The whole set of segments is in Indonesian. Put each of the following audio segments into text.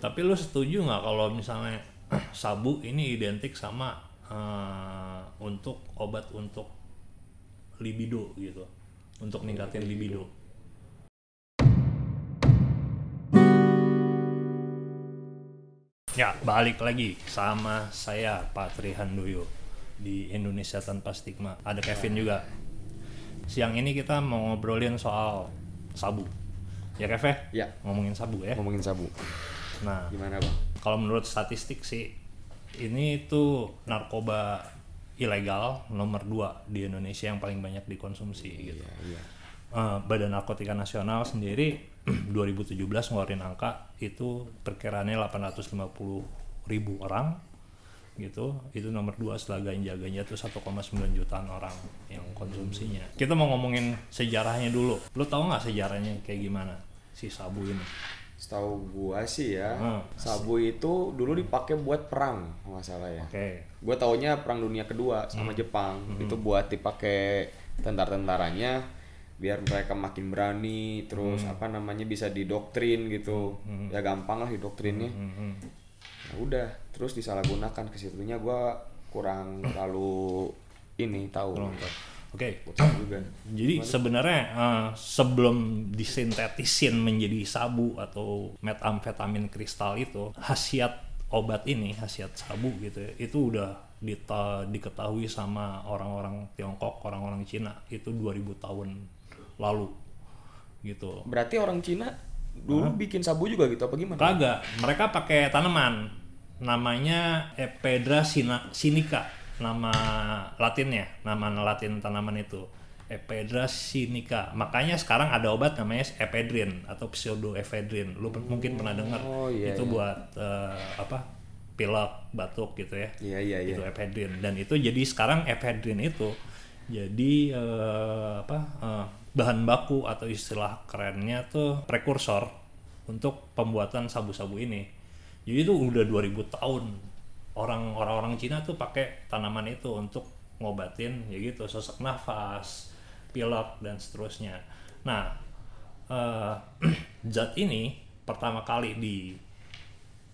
Tapi lu setuju nggak kalau misalnya sabu ini identik sama eh, untuk obat untuk libido gitu, untuk ningkatin libido. Ya, balik lagi sama saya Patri Handoyo di Indonesia Tanpa Stigma. Ada Kevin juga. Siang ini kita mau ngobrolin soal sabu. Ya Kevin? Ya. Ngomongin sabu ya. ngomongin sabu Nah, gimana bang? kalau menurut statistik sih ini tuh narkoba ilegal nomor 2 di Indonesia yang paling banyak dikonsumsi gitu. iya. Iya Eh, Badan Narkotika Nasional sendiri 2017 ngeluarin angka itu perkiraannya 850 ribu orang gitu. Itu nomor dua setelah ganja ganja tuh 1,9 jutaan orang yang konsumsinya. Kita mau ngomongin sejarahnya dulu. Lo tau nggak sejarahnya kayak gimana si sabu ini setahu gua sih ya Hmm. sabu itu dulu dipakai buat perang nggak salah ya. Oke. Gue taunya perang dunia kedua Hmm. sama Jepang itu buat dipakai tentar-tentaranya biar mereka makin berani terus Hmm. apa namanya bisa didoktrin gitu. Ya gampang lah didoktrinnya Hmm, Ya udah terus disalahgunakan ke situnya gue kurang terlalu ini tahu. Oke. Juga Jadi sebenarnya eh, sebelum disintetisin menjadi sabu atau metamfetamin kristal itu, khasiat obat ini, khasiat sabu gitu ya, itu udah dita- diketahui sama orang-orang Tiongkok, orang-orang Cina. Itu 2000 tahun lalu gitu. berarti orang Cina dulu bikin sabu juga gitu apa gimana? Kagak, mereka pakai tanaman. Namanya Ephedra sina- sinica nama latinnya, nama latin tanaman itu. Ephedra sinica. Makanya sekarang ada obat namanya ephedrine atau pseudoephedrine. Lu pen- mungkin pernah dengar. Oh, iya, itu iya. buat eh, apa? pilek, batuk gitu ya. iya iya iya Itu ephedrine dan itu jadi sekarang ephedrine itu jadi eh, apa eh, bahan baku atau istilah kerennya tuh prekursor untuk pembuatan sabu-sabu ini. Jadi itu udah 2000 tahun orang orang-orang Cina tuh pakai tanaman itu untuk ngobatin ya gitu sesak nafas, pilek dan seterusnya. Nah, eh, zat ini pertama kali di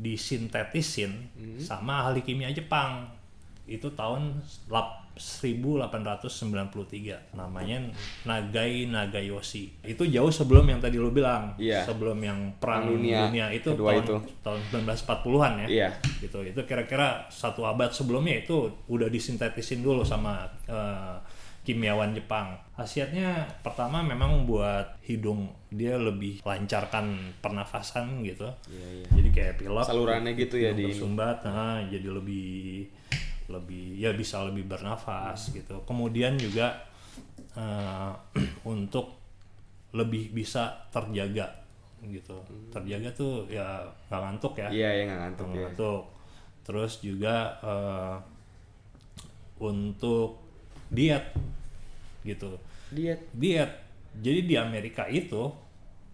disintetisin sama ahli kimia Jepang itu tahun lap- 1893 namanya Nagai Nagayoshi. Itu jauh sebelum yang tadi lu bilang. Iya. sebelum yang perang dunia, dunia itu tahun itu. tahun 1940-an ya. Iya. gitu. Itu kira-kira satu abad sebelumnya itu udah disintetisin dulu sama eh, kimiawan Jepang. Khasiatnya pertama memang buat hidung. Dia lebih lancarkan pernafasan gitu. Iya, iya. jadi kayak pilek Salurannya gitu ya di- bersumbat nah, jadi lebih lebih ya bisa lebih bernafas gitu. Kemudian juga eh, untuk lebih bisa terjaga gitu. Terjaga tuh ya nggak ngantuk ya. Iya ya nggak ngantuk nggak ya ngantuk. Terus juga eh, untuk diet gitu. Diet. Diet. Jadi di Amerika itu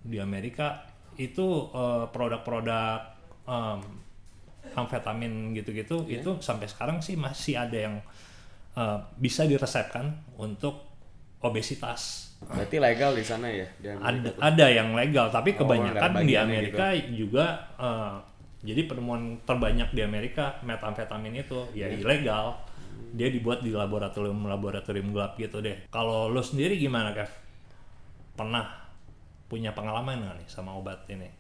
di Amerika itu eh, produk-produk em, amfetamin gitu-gitu itu sampai sekarang sih masih ada yang eh, bisa diresepkan untuk obesitas. Berarti legal di sana ya? Di ada ada yang legal tapi Oh, kebanyakan di Amerika juga eh, jadi penemuan terbanyak di Amerika metamfetamin itu ya Iya. ilegal. Dia dibuat di laboratorium laboratorium gelap gitu deh. Kalau lo sendiri gimana Kev? Pernah punya pengalaman nggak nih sama obat ini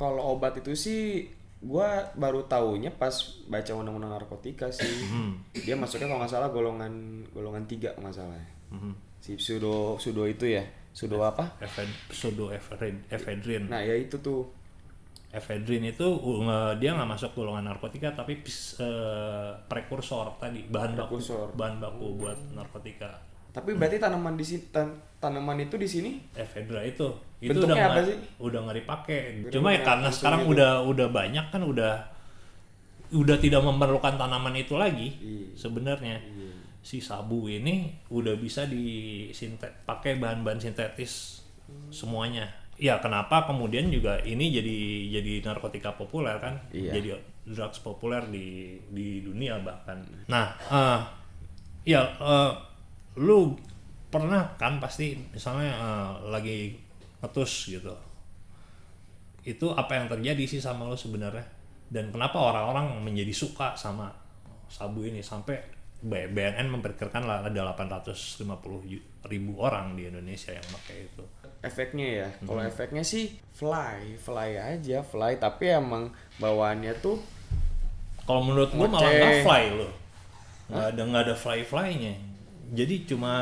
kalau obat itu sih gua baru taunya pas baca undang-undang narkotika sih Hmm. dia masuknya kalau nggak salah golongan golongan tiga nggak salah ya. Mhm. si pseudo pseudo itu ya pseudo apa Efed, pseudo ephedrine, ephedrine. nah ya itu tuh Ephedrine itu uh, dia nggak masuk golongan narkotika tapi eh, prekursor tadi bahan baku Prekursor. bahan baku buat narkotika tapi berarti tanaman di sini tan- tanaman itu di sini ephedra itu itu Bentuknya udah apa sih? udah nggak dipakai cuma ya karena sekarang gitu. udah udah banyak kan udah udah tidak memerlukan tanaman itu lagi Iya. sebenarnya Iya. si sabu ini udah bisa disintet pakai bahan-bahan sintetis semuanya ya kenapa kemudian juga ini jadi jadi narkotika populer kan Iya. jadi drugs populer di di dunia bahkan nah eh, ya eh, lu pernah kan pasti misalnya eh, lagi ngetus gitu. Itu apa yang terjadi sih sama lo sebenarnya? Dan kenapa orang-orang menjadi suka sama sabu ini? Sampai BNN memperkirakan ada 850 ju- ribu orang di Indonesia yang pakai itu. Efeknya ya? Hmm. kalau efeknya sih fly fly aja fly. Tapi emang bawaannya tuh kalau menurut Ngoceh. malah nggak fly lo nggak ada nggak ada fly flynya jadi cuma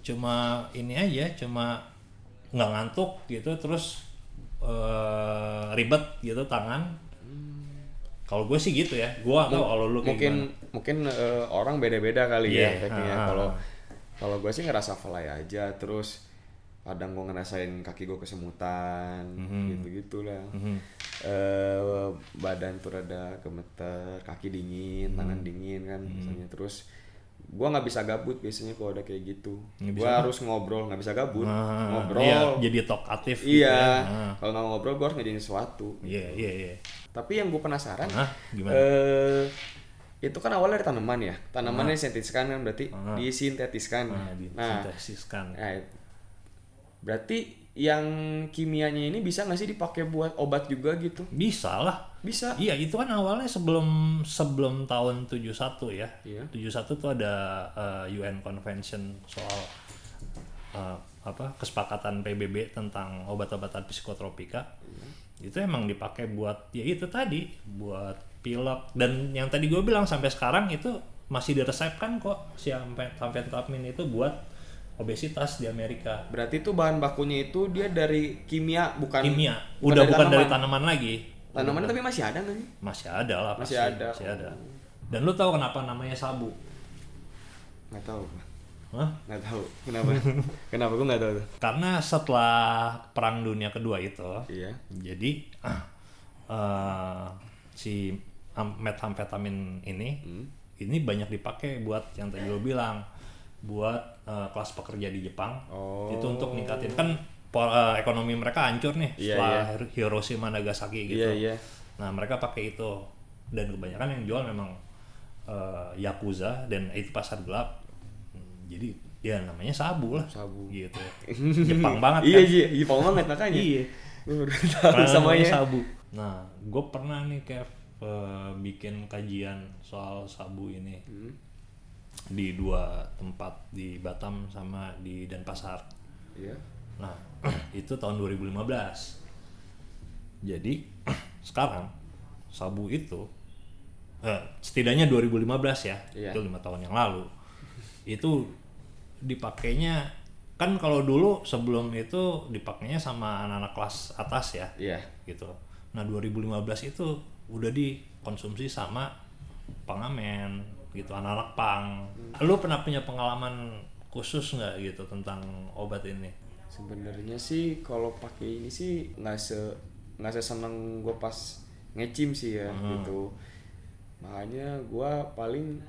cuma ini aja cuma nggak ngantuk gitu terus eh, ribet gitu tangan kalau gue sih gitu ya gue nggak kalau lu kayak mungkin gimana. mungkin eh, orang beda-beda kali Iya, ya efeknya ah. kalau kalau gue sih ngerasa fly aja terus kadang gue ngerasain kaki gue kesemutan Mhm. gitu gitulah eh badan tuh rada gemeter kaki dingin tangan Mhm. dingin kan misalnya terus gue nggak bisa gabut biasanya kalau ada kayak gitu gue harus ngobrol nggak bisa gabut Ah, ngobrol iya, jadi talkatif gitu iya ya. Ah. kalau nggak ngobrol gue harus ngerjain sesuatu iya iya iya tapi yang gue penasaran Hah? Gimana? eh itu kan awalnya dari tanaman ya tanamannya disintetiskan kan berarti Ah. disintetiskan nah nah disintesiskan nah, berarti yang kimianya ini bisa nggak sih dipakai buat obat juga gitu bisa lah bisa Iya, itu kan awalnya sebelum sebelum tahun 71 ya. Iya. 71 tuh ada uh, UN Convention soal uh, apa kesepakatan PBB tentang obat-obatan psikotropika. Itu emang dipakai buat ya itu tadi, buat pilek dan yang tadi gue bilang sampai sekarang itu masih diresepkan kok si amfetamin itu buat obesitas di Amerika. berarti itu bahan bakunya itu dia dari kimia bukan Kimia, udah bukan dari tanaman lagi. tanamannya tapi masih ada nggak Masih ada lah Masih pasti. ada. Masih ada. Dan lu tahu kenapa namanya sabu? nggak tahu Hah? nggak tahu kenapa kenapa gue nggak tahu Karena setelah Perang Dunia Kedua itu, iya jadi eh, si am- metamfetamin ini, Hmm. ini banyak dipakai buat yang tadi lo bilang, buat eh, kelas pekerja di Jepang. Oh. Itu untuk ningkatin kan eh, ekonomi mereka hancur nih Iya, setelah Hiroshima Nagasaki gitu. iya iya Nah mereka pakai itu dan kebanyakan yang jual memang eh, yakuza dan itu pasar gelap. Hmm, Jadi ya namanya sabu lah. Sabu. Gitu. Jepang banget iya kan. iya Jepang banget makanya Iya. tahu samanya sabu. Nah, gue pernah nih Kev eh, bikin kajian soal sabu ini Hmm. Di dua tempat di Batam sama di Denpasar. iya Nah, itu tahun 2015. Jadi sekarang sabu itu eh, setidaknya 2015 ya, Iya. itu lima tahun yang lalu. Itu dipakainya kan kalau dulu sebelum itu dipakainya sama anak-anak kelas atas ya, iya gitu. Nah 2015 itu udah dikonsumsi sama pengamen gitu, anak-anak pang. Lu pernah punya pengalaman khusus nggak gitu tentang obat ini? sebenarnya sih kalau pakai ini sih nggak se nggak seseneng gue pas ngecim sih ya Hmm. gitu makanya gue paling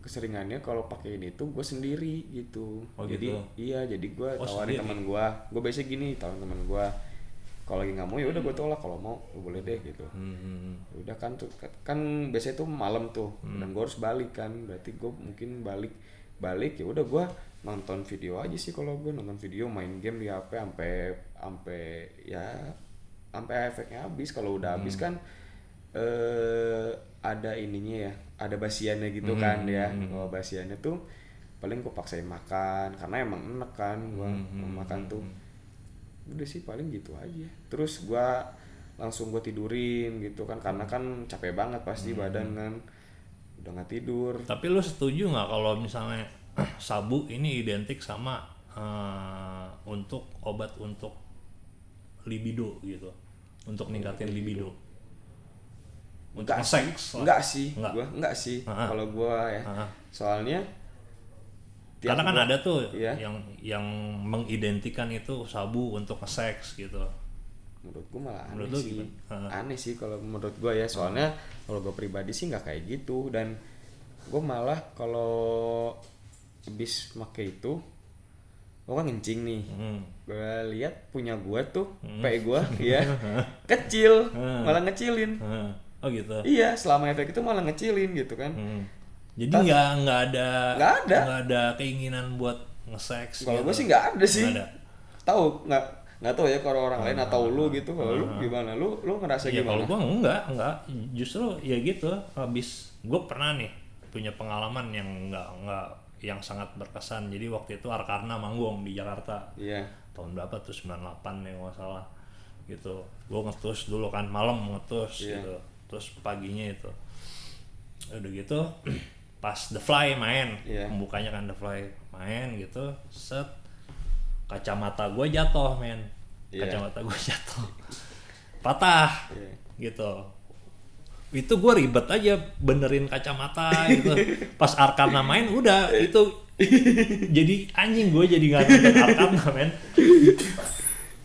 keseringannya kalau pakai ini tuh gue sendiri gitu Oh, jadi gitu. iya jadi gue Oh, tawarin teman gue gue biasa gini tawarin teman gue kalau lagi nggak mau ya udah gue tolak. Kalau mau "Oh, boleh deh gitu. Hmm. udah kan tuh kan biasanya tuh malam tuh. Dan gue harus balik kan. Berarti gue mungkin balik balik ya udah gue nonton video aja sih kalau gue nonton video main game di HP sampai sampai ya sampai efeknya habis. Kalau udah habis kan eh ada ininya ya ada basiannya gitu kan ya. kalau basiannya tuh paling gue paksain makan karena emang enak kan gue makan tuh udah sih paling gitu aja. Terus gua langsung gue tidurin gitu kan karena kan capek banget pasti badan kan. Udah nggak tidur. Tapi lu setuju nggak kalau misalnya sabu ini identik sama eh, untuk obat untuk libido gitu, untuk ningkatin libido, untuk enggak seks enggak sih. Enggak. gua enggak sih. Kalau gua ya. Ah. soalnya tiap Karena kan gua- ada tuh Iya. yang yang mengidentikan itu sabu untuk seks gitu. menurut gua malah aneh Menurut sih aneh sih kalau menurut gua ya soalnya kalau gua pribadi sih nggak kayak gitu dan gua malah kalau habis make itu gua kan ngencing nih Hmm. gue lihat punya gua tuh pe gua ya kecil Hmm. malah ngecilin Ah. Oh gitu. iya selama efek itu malah ngecilin gitu kan Hmm. Jadi nggak nggak ada Nggak ada. nggak ada keinginan buat nge-seks. kalau gitu. gue sih nggak ada sih Nggak ada. tahu nggak nggak tahu ya kalau orang lain atau lu gitu kalau lu gimana lu lu ngerasa Ya gimana kalau gua enggak, enggak. Justru ya gitu. Habis gua pernah nih punya pengalaman yang enggak enggak yang sangat berkesan. Jadi waktu itu Arkarna manggung di Jakarta. iya Tahun berapa tuh 98 ya nggak salah. Gitu. Gua ngetus dulu kan malam ngetus Iya. gitu. Terus paginya itu. Udah gitu pas The Fly main, Iya. pembukanya kan The Fly main gitu, set. Kacamata gue jatuh men, Iya. kacamata gue jatuh, patah iya. gitu. Itu gue ribet aja benerin kacamata gitu. Pas Arkana main udah itu. Jadi anjing gue jadi nggak nonton Arkana men.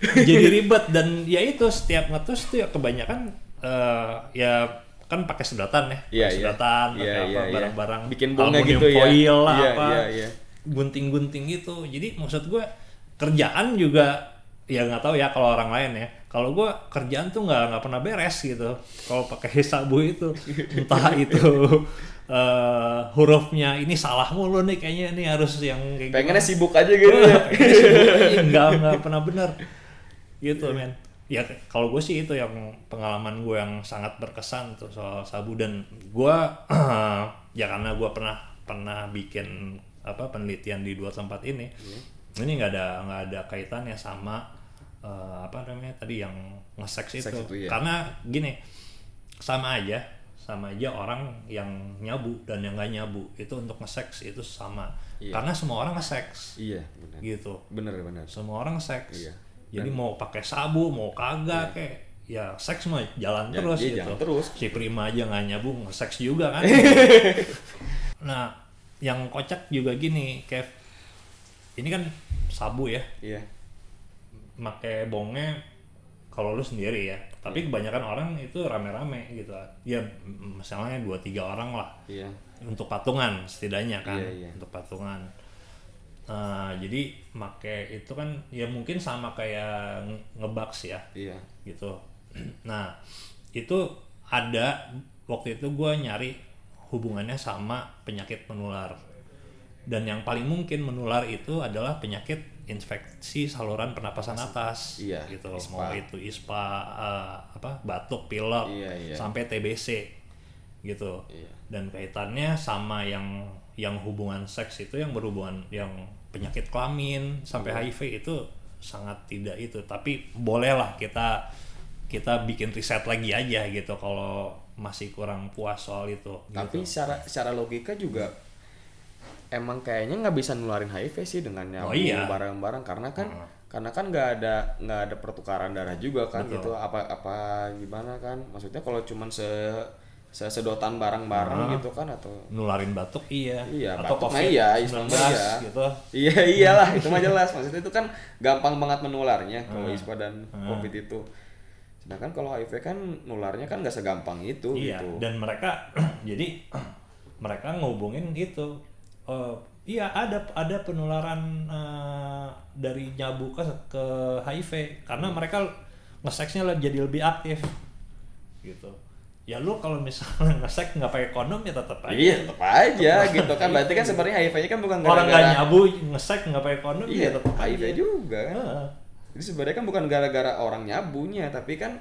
Jadi ribet dan ya itu setiap ngetus tuh ya kebanyakan eh, ya kan pakai sedotan ya Iya, iya. sedotan Iya, pakai iya, apa iya. barang-barang Bikin bunga aluminium gitu ya. foil lah Iya, apa iya, iya. gunting-gunting gitu jadi maksud gue kerjaan juga ya nggak tahu ya kalau orang lain ya kalau gue kerjaan tuh nggak nggak pernah beres gitu kalau pakai sabu itu entah itu eh, hurufnya ini salah mulu nih kayaknya ini harus yang kayak pengennya sibuk aja gitu ya nggak nggak pernah benar gitu men ya kalau gue sih itu yang pengalaman gue yang sangat berkesan tuh soal sabu. Dan gue ya karena gue pernah pernah bikin apa penelitian di dua tempat ini ini nggak ada nggak ada kaitannya sama eh, apa namanya tadi yang nge-sex itu, itu, iya. karena gini sama aja sama aja orang yang nyabu dan yang nggak nyabu. Itu untuk nge-sex itu sama. Iya. karena semua orang nge-sex. Iya benar. Gitu. Bener bener semua orang seks Iya. Jadi mau pakai sabu mau kagak kayak ya seks mah jalan Ya, terus iya, gitu. jalan terus. si prima aja nggak nyambung seks juga kan? Nah yang kocak juga gini Kev. Ini kan sabu ya. Iya. Make bongnya kalau lu sendiri ya. Iya. tapi kebanyakan orang itu rame-rame gitu. Ya misalnya dua tiga orang lah. Iya. Untuk patungan setidaknya kan Iya, iya. untuk patungan Nah, jadi make itu kan ya mungkin sama kayak nge- ngebaks ya. Iya. Gitu. Nah itu ada waktu itu gue nyari hubungannya sama penyakit menular. Dan yang paling mungkin menular itu adalah penyakit infeksi saluran pernapasan atas Iya, gitu. ISPA. mau itu ispa eh, apa batuk pilek Iya, iya. sampai TBC gitu. Iya. dan kaitannya sama yang yang hubungan seks itu yang berhubungan yang penyakit kelamin sampai Iya. HIV itu sangat tidak itu tapi bolehlah kita kita bikin riset lagi aja gitu kalau masih kurang puas soal itu tapi gitu. secara secara logika juga emang kayaknya nggak bisa nularin HIV sih dengan nyabu Oh, iya. barang-barang karena kan Heeh. karena kan nggak ada nggak ada pertukaran darah juga kan Betul. gitu apa apa gimana kan maksudnya kalau cuman se se- sedotan barang-barang gitu kan atau nularin batuk. Iya. Iya, atau batuk covid iya, 19 ispa mah iya. gitu. Iya iyalah itu mah jelas. Maksudnya itu kan gampang banget menularnya kalau Hmm. ispa dan Hmm. covid itu. Sedangkan kalau HIV kan nularnya kan nggak segampang itu iya gitu. dan mereka jadi mereka ngehubungin itu Eh, iya ada ada penularan eh, dari nyabu ke ke HIV. Karena Hmm. mereka ngeseksnya jadi lebih aktif gitu ya lu kalau misalnya ngeseks nggak pakai kondom ya tetap aja Iya, tetap aja gitu kan. Berarti kan sebenarnya HIV-nya kan bukan orang nggak gara-gara nyabu ngeseks nggak pakai kondom Iya, ya tetap HIV aja juga kan. Heeh. Jadi sebenarnya kan bukan gara-gara orang nyabunya, tapi kan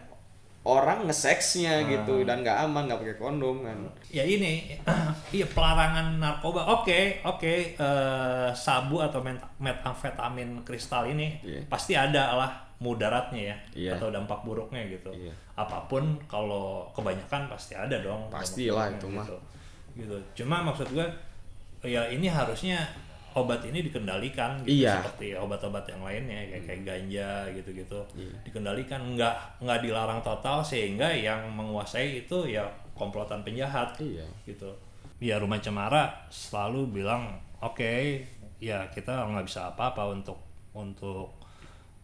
orang ngeseksnya gitu dan nggak aman nggak pakai kondom kan. ya ini iya pelarangan narkoba oke oke eh, sabu atau met- metamfetamin kristal ini Iya. pasti ada lah mudaratnya ya Iya. atau dampak buruknya gitu Iya. apa pun kalau kebanyakan pasti ada dong Pastilah itu mah. gitu. gitu cuma maksud gue ya ini harusnya obat ini dikendalikan gitu Iya. seperti obat-obat yang lainnya kayak kayak ganja gitu-gitu Iya. dikendalikan nggak nggak dilarang total sehingga yang menguasai itu ya komplotan penjahat Iya. gitu ya rumah cemara selalu bilang oke ya kita nggak bisa apa-apa untuk untuk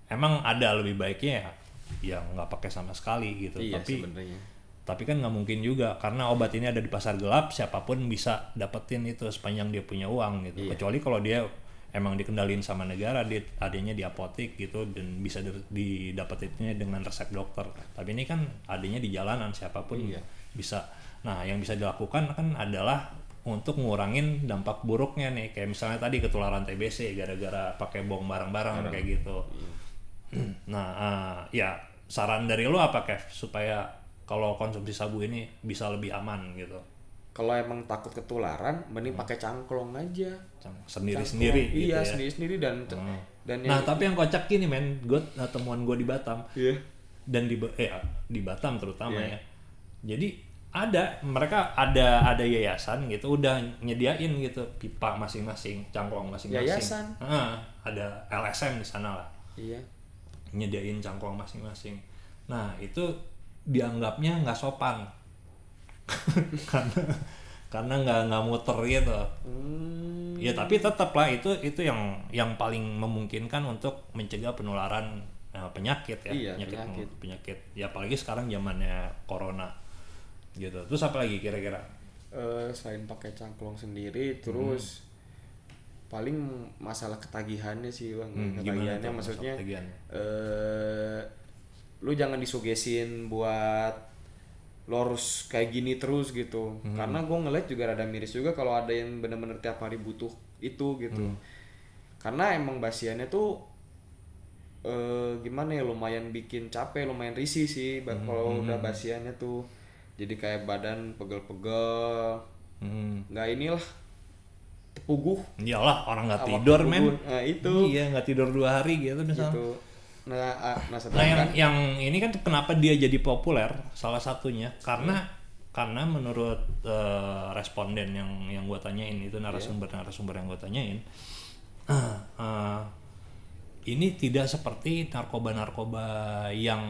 emang ada lebih baiknya ya ya nggak pakai sama sekali gitu Iya tapi sebenarnya. Tapi kan nggak mungkin juga karena obat ini ada di pasar gelap siapa pun bisa dapetin itu sepanjang dia punya uang gitu. Iya. kecuali kalau dia emang dikendalin sama negara dia adanya di apotik gitu dan bisa di- didapetinnya dengan resep dokter. Tapi ini kan adanya di jalanan siapa pun Iya. bisa. Nah yang bisa dilakukan kan adalah untuk ngurangin dampak buruknya nih. Kayak misalnya tadi ketularan TBC gara-gara pakai bong barang-barang kayak gitu. Iya. nah eh, ya saran dari lo apa Kev? Supaya kalau konsumsi sabu ini bisa lebih aman gitu Kalau emang takut ketularan, mending pakai cangklong aja. sendiri sendiri Cangklong. gitu iya ya sendiri sendiri dan dan nah yang tapi yang kocak gini men gue temuan gue di Batam iya dan di eh di Batam terutama Iya. ya. Jadi ada mereka ada ada yayasan gitu udah nyediain gitu pipa masing-masing, cangklong masing-masing. Yayasan? Ah, ada LSM di sana lah. iya Nyediain cangklong masing-masing. Nah, itu dianggapnya nggak sopan. karena karena nggak nggak muter gitu. hmm, Ya tapi tetap lah itu itu yang yang paling memungkinkan untuk mencegah penularan eh, penyakit ya Iya, penyakit penyakit. penyakit ya apalagi sekarang zamannya corona gitu terus apa lagi kira-kira eh, selain pakai cangklong sendiri terus paling masalah ketagihannya sih bang Hmm, ketagihannya maksudnya ketagihan? eh lu jangan disugesin buat lo harus kayak gini terus gitu. Hmm. karena gue ngeliat juga rada miris juga kalau ada yang bener-bener tiap hari butuh itu gitu. Hmm. karena emang basiannya tuh eh gimana ya lumayan bikin capek lumayan risih sih Hmm, kalau udah basiannya tuh. Jadi kayak badan pegel-pegel. Hmm. nggak inilah tepuguh. Iyalah orang nggak tidur men. nah itu. Iya nggak tidur dua hari gitu misalnya gitu nah ah, Nah nah yang sedangkan yang ini kan kenapa dia jadi populer? Salah satunya karena karena menurut eh, responden yang yang gue tanyain itu narasumber narasumber yang gue tanyain eh, ini tidak seperti narkoba narkoba yang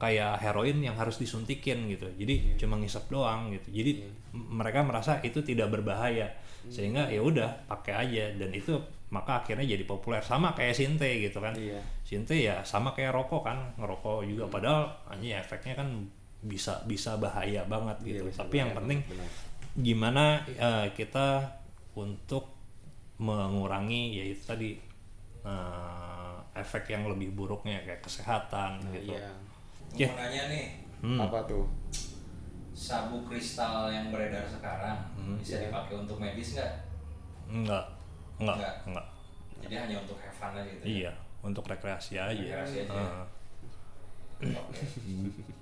kayak heroin yang harus disuntikin gitu. Jadi cuma ngisap doang gitu. Jadi m- mereka merasa itu tidak berbahaya sehingga ya udah pakai aja dan itu maka akhirnya jadi populer sama kayak sinte gitu kan Iya. Sinte ya sama kayak rokok kan ngerokok juga padahal hanya efeknya kan bisa bisa bahaya banget gitu. bisa Tapi yang penting benar. gimana eh, kita untuk mengurangi yaitu tadi eh, efek yang lebih buruknya kayak kesehatan gitu. iya Ya. Mau nanya nih, Hmm. apa tuh sabu kristal yang beredar sekarang Hmm. bisa dipakai untuk medis nggak? Enggak, enggak, Enggak. enggak. Jadi hanya untuk have fun aja gitu. ya? Iya, untuk rekreasi aja. Rekreasi aja. Heeh. Oke.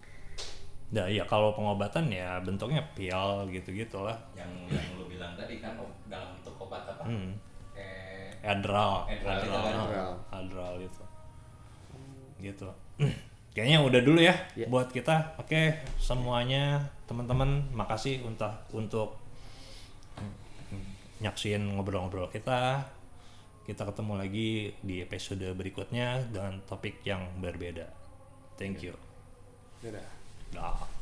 Nah, ya kalau pengobatan ya bentuknya pil gitu-gitulah. Yang yang lu bilang tadi kan ob- dalam bentuk obat apa? Hmm. Kayak Adral, Adral itu kan. Adral, Adral itu, gitu. Kayaknya udah dulu ya Ya. buat kita. Oke, semuanya teman-teman, makasih untuk untuk nyaksin ngobrol-ngobrol kita. Kita ketemu lagi di episode berikutnya dengan topik yang berbeda. Thank you. Dadah. Dah.